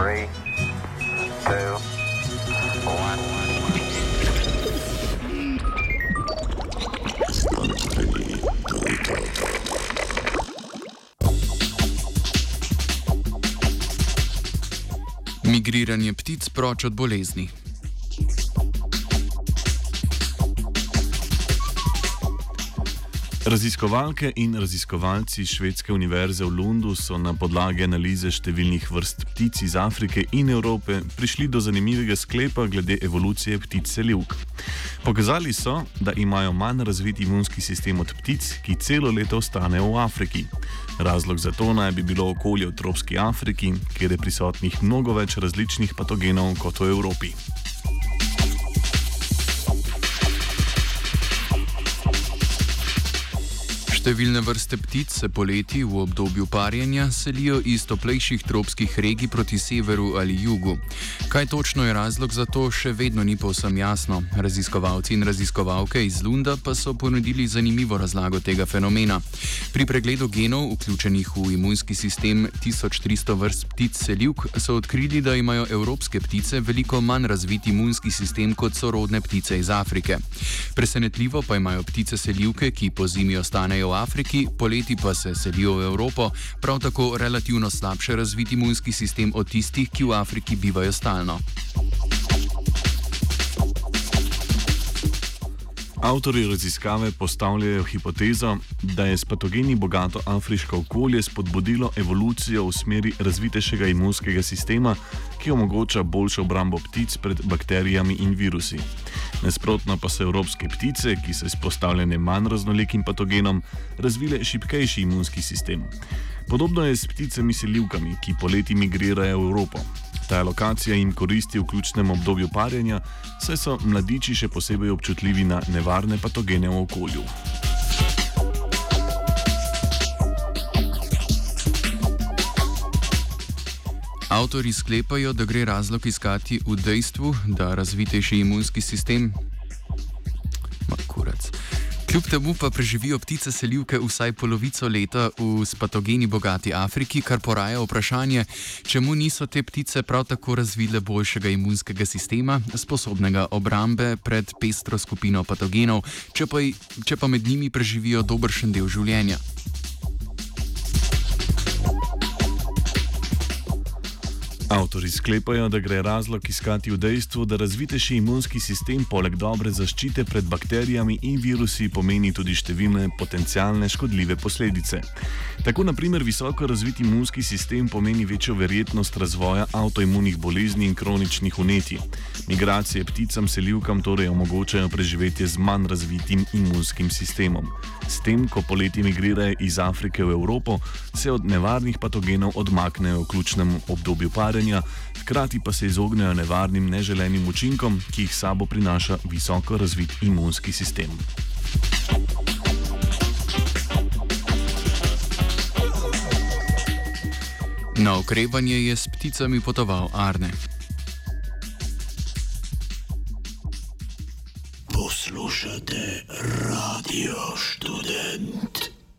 Three, two. Migriranje ptic proč od bolezni. Raziskovalke in raziskovalci Švedske univerze v Lundu so na podlagi analize številnih vrst ptic iz Afrike in Evrope prišli do zanimivega sklepa glede evolucije ptic selivk. Pokazali so, da imajo manj razvit imunski sistem od ptic, ki celo leto ostanejo v Afriki. Razlog za to naj bi bilo okolje v tropski Afriki, kjer je prisotnih mnogo več različnih patogenov kot v Evropi. Številne vrste ptic se poleti v obdobju parjenja selijo iz toplejših tropskih regij proti severu ali jugu. Kaj točno je razlog za to, še vedno ni povsem jasno. Raziskovalci in raziskovalke iz Lunda pa so ponudili zanimivo razlago tega fenomena. Pri pregledu genov, vključenih v imunski sistem 1300 vrst ptic selivk, so odkrili, da imajo evropske ptice veliko manj razvit imunski sistem kot sorodne ptice iz Afrike. Presenetljivo pa imajo ptice selivke, ki po zimi ostanejo v Afriki, poleti pa se selijo v Evropo, prav tako relativno slabše razviti imunski sistem od tistih, ki v Afriki bivajo stalno. Avtori raziskave postavljajo hipotezo, da je s patogeni bogato afriško okolje spodbudilo evolucijo v smeri razvitejšega imunskega sistema, ki omogoča boljšo obrambo ptic pred bakterijami in virusi. Nasprotno pa so evropske ptice, ki so izpostavljene manj raznolikim patogenom, razvile šipkejši imunski sistem. Podobno je s pticami selivkami, ki poleti migrirajo v Evropo. Ta lokacija jim koristi v ključnem obdobju parjenja, saj so mladiči še posebej občutljivi na nevarne patogene v okolju. Avtori sklepajo, da gre razlog iskati v dejstvu, da razvitejši imunski sistem. Kljub temu pa preživijo ptice selivke vsaj polovico leta v patogeni bogati Afriki, kar poraja vprašanje, čemu niso te ptice prav tako razvile boljšega imunskega sistema, sposobnega obrambe pred pestro skupino patogenov, če pa, če pa med njimi preživijo dobršen del življenja. Avtori sklepajo, da gre razlog iskati v dejstvu, da razvitejši imunski sistem poleg dobre zaščite pred bakterijami in virusi pomeni tudi številne potencijalne škodljive posledice. Tako, naprimer, visoko razvit imunski sistem pomeni večjo verjetnost razvoja avtoimunih bolezni in kroničnih unetij. Migracije pticam selivkam torej omogočajo preživetje z manj razvitim imunskim sistemom. S tem, ko poleti migrirajo iz Afrike v Evropo, se od nevarnih patogenov odmaknejo v ključnem obdobju parja staranja, hkrati pa se izognejo nevarnim neželenim učinkom, ki jih sabo prinaša visoko razvit imunski sistem. Na okrevanje je s pticami potoval Arne. Poslušate radio študent.